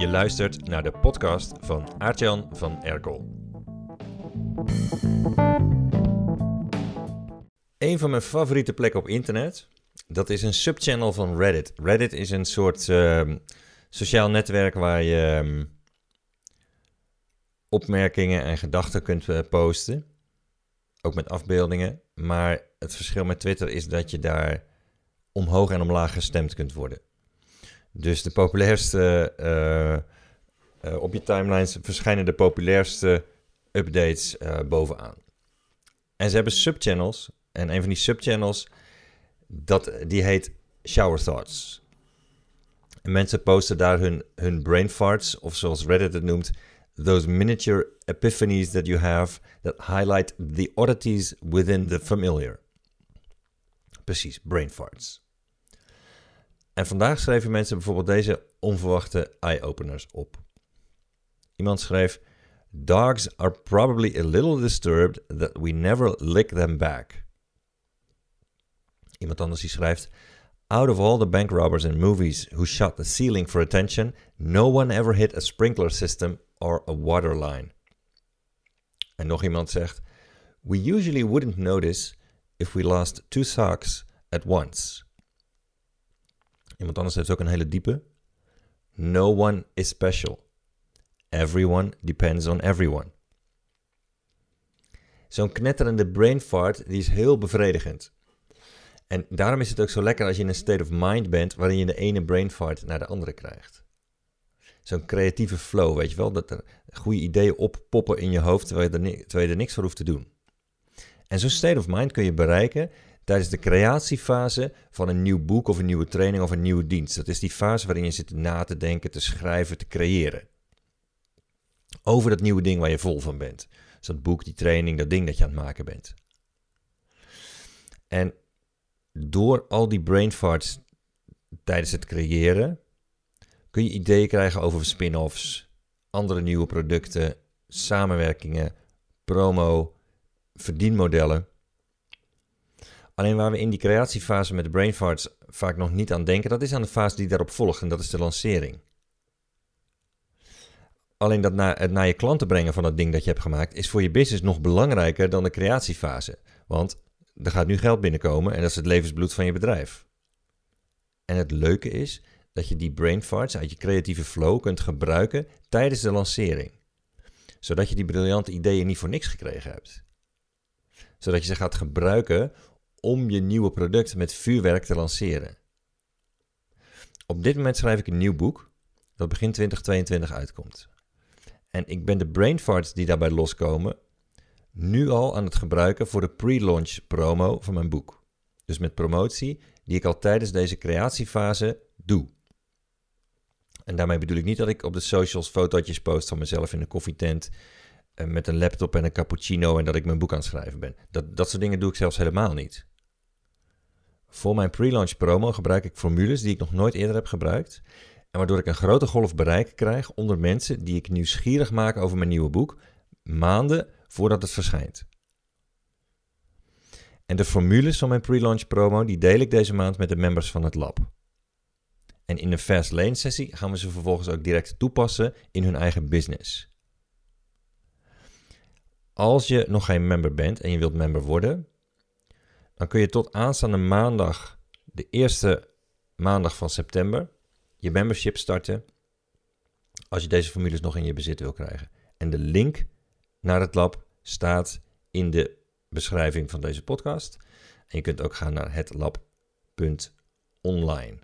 Je luistert naar de podcast van Aartjan van Erkel. Een van mijn favoriete plekken op internet, dat is een subchannel van Reddit. Reddit is een soort ehm, sociaal netwerk waar je ehm, opmerkingen en gedachten kunt eh, posten. Ook met afbeeldingen. Maar het verschil met Twitter is dat je daar omhoog en omlaag gestemd kunt worden. Dus de populairste, eh, eh, op je timelines verschijnen de populairste updates eh, bovenaan. En ze hebben subchannels. En een van die subchannels, dat, die heet Shower Thoughts. En mensen posten daar hun, hun brain farts, of zoals Reddit het noemt, those miniature epiphanies that you have that highlight the oddities within the familiar. Precies, brain farts. En vandaag schreven mensen bijvoorbeeld deze onverwachte eye-openers op. Iemand schreef: Dogs are probably a little disturbed that we never lick them back. Iemand anders die schrijft: Out of all the bank robbers in movies who shot the ceiling for attention, no one ever hit a sprinkler system or a water line. En nog iemand zegt: We usually wouldn't notice if we lost two socks at once. Iemand anders heeft ook een hele diepe. No one is special. Everyone depends on everyone. Zo'n knetterende brain fart, die is heel bevredigend. En daarom is het ook zo lekker als je in een state of mind bent waarin je de ene brain fart naar de andere krijgt. Zo'n creatieve flow, weet je wel, dat er goede ideeën oppoppen in je hoofd terwijl je er, terwijl je er niks voor hoeft te doen. En zo'n state of mind kun je bereiken tijdens de creatiefase van een nieuw boek of een nieuwe training of een nieuwe dienst. Dat is die fase waarin je zit na te denken, te schrijven, te creëren. Over dat nieuwe ding waar je vol van bent. Dus dat boek, die training, dat ding dat je aan het maken bent. En door al die brain farts tijdens het creëren, kun je ideeën krijgen over spin-offs, andere nieuwe producten, samenwerkingen, promo, verdienmodellen. Alleen waar we in die creatiefase met de brain farts vaak nog niet aan denken, dat is aan de fase die daarop volgt en dat is de lancering. Alleen dat het naar je klanten brengen van het ding dat je hebt gemaakt is voor je business nog belangrijker dan de creatiefase. Want er gaat nu geld binnenkomen en dat is het levensbloed van je bedrijf. En het leuke is dat je die brain farts uit je creatieve flow kunt gebruiken tijdens de lancering. Zodat je die briljante ideeën niet voor niks gekregen hebt. Zodat je ze gaat gebruiken om je nieuwe product met vuurwerk te lanceren. Op dit moment schrijf ik een nieuw boek dat begin 2022 uitkomt. En ik ben de brain farts die daarbij loskomen nu al aan het gebruiken voor de pre-launch promo van mijn boek. Dus met promotie die ik al tijdens deze creatiefase doe. En daarmee bedoel ik niet dat ik op de socials fotootjes post van mezelf in een koffietent eh, met een laptop en een cappuccino en dat ik mijn boek aan het schrijven ben. Dat, dat soort dingen doe ik zelfs helemaal niet. Voor mijn pre-launch promo gebruik ik formules die ik nog nooit eerder heb gebruikt. En waardoor ik een grote golf bereik krijg onder mensen die ik nieuwsgierig maak over mijn nieuwe boek, maanden voordat het verschijnt. En de formules van mijn pre-launch promo die deel ik deze maand met de members van het lab. En in de Fast Lane sessie gaan we ze vervolgens ook direct toepassen in hun eigen business. Als je nog geen member bent en je wilt member worden, dan kun je tot aanstaande maandag, de eerste maandag van september, je membership starten. Als je deze formules nog in je bezit wil krijgen. En de link naar het lab staat in de beschrijving van deze podcast. En je kunt ook gaan naar hetlab.online.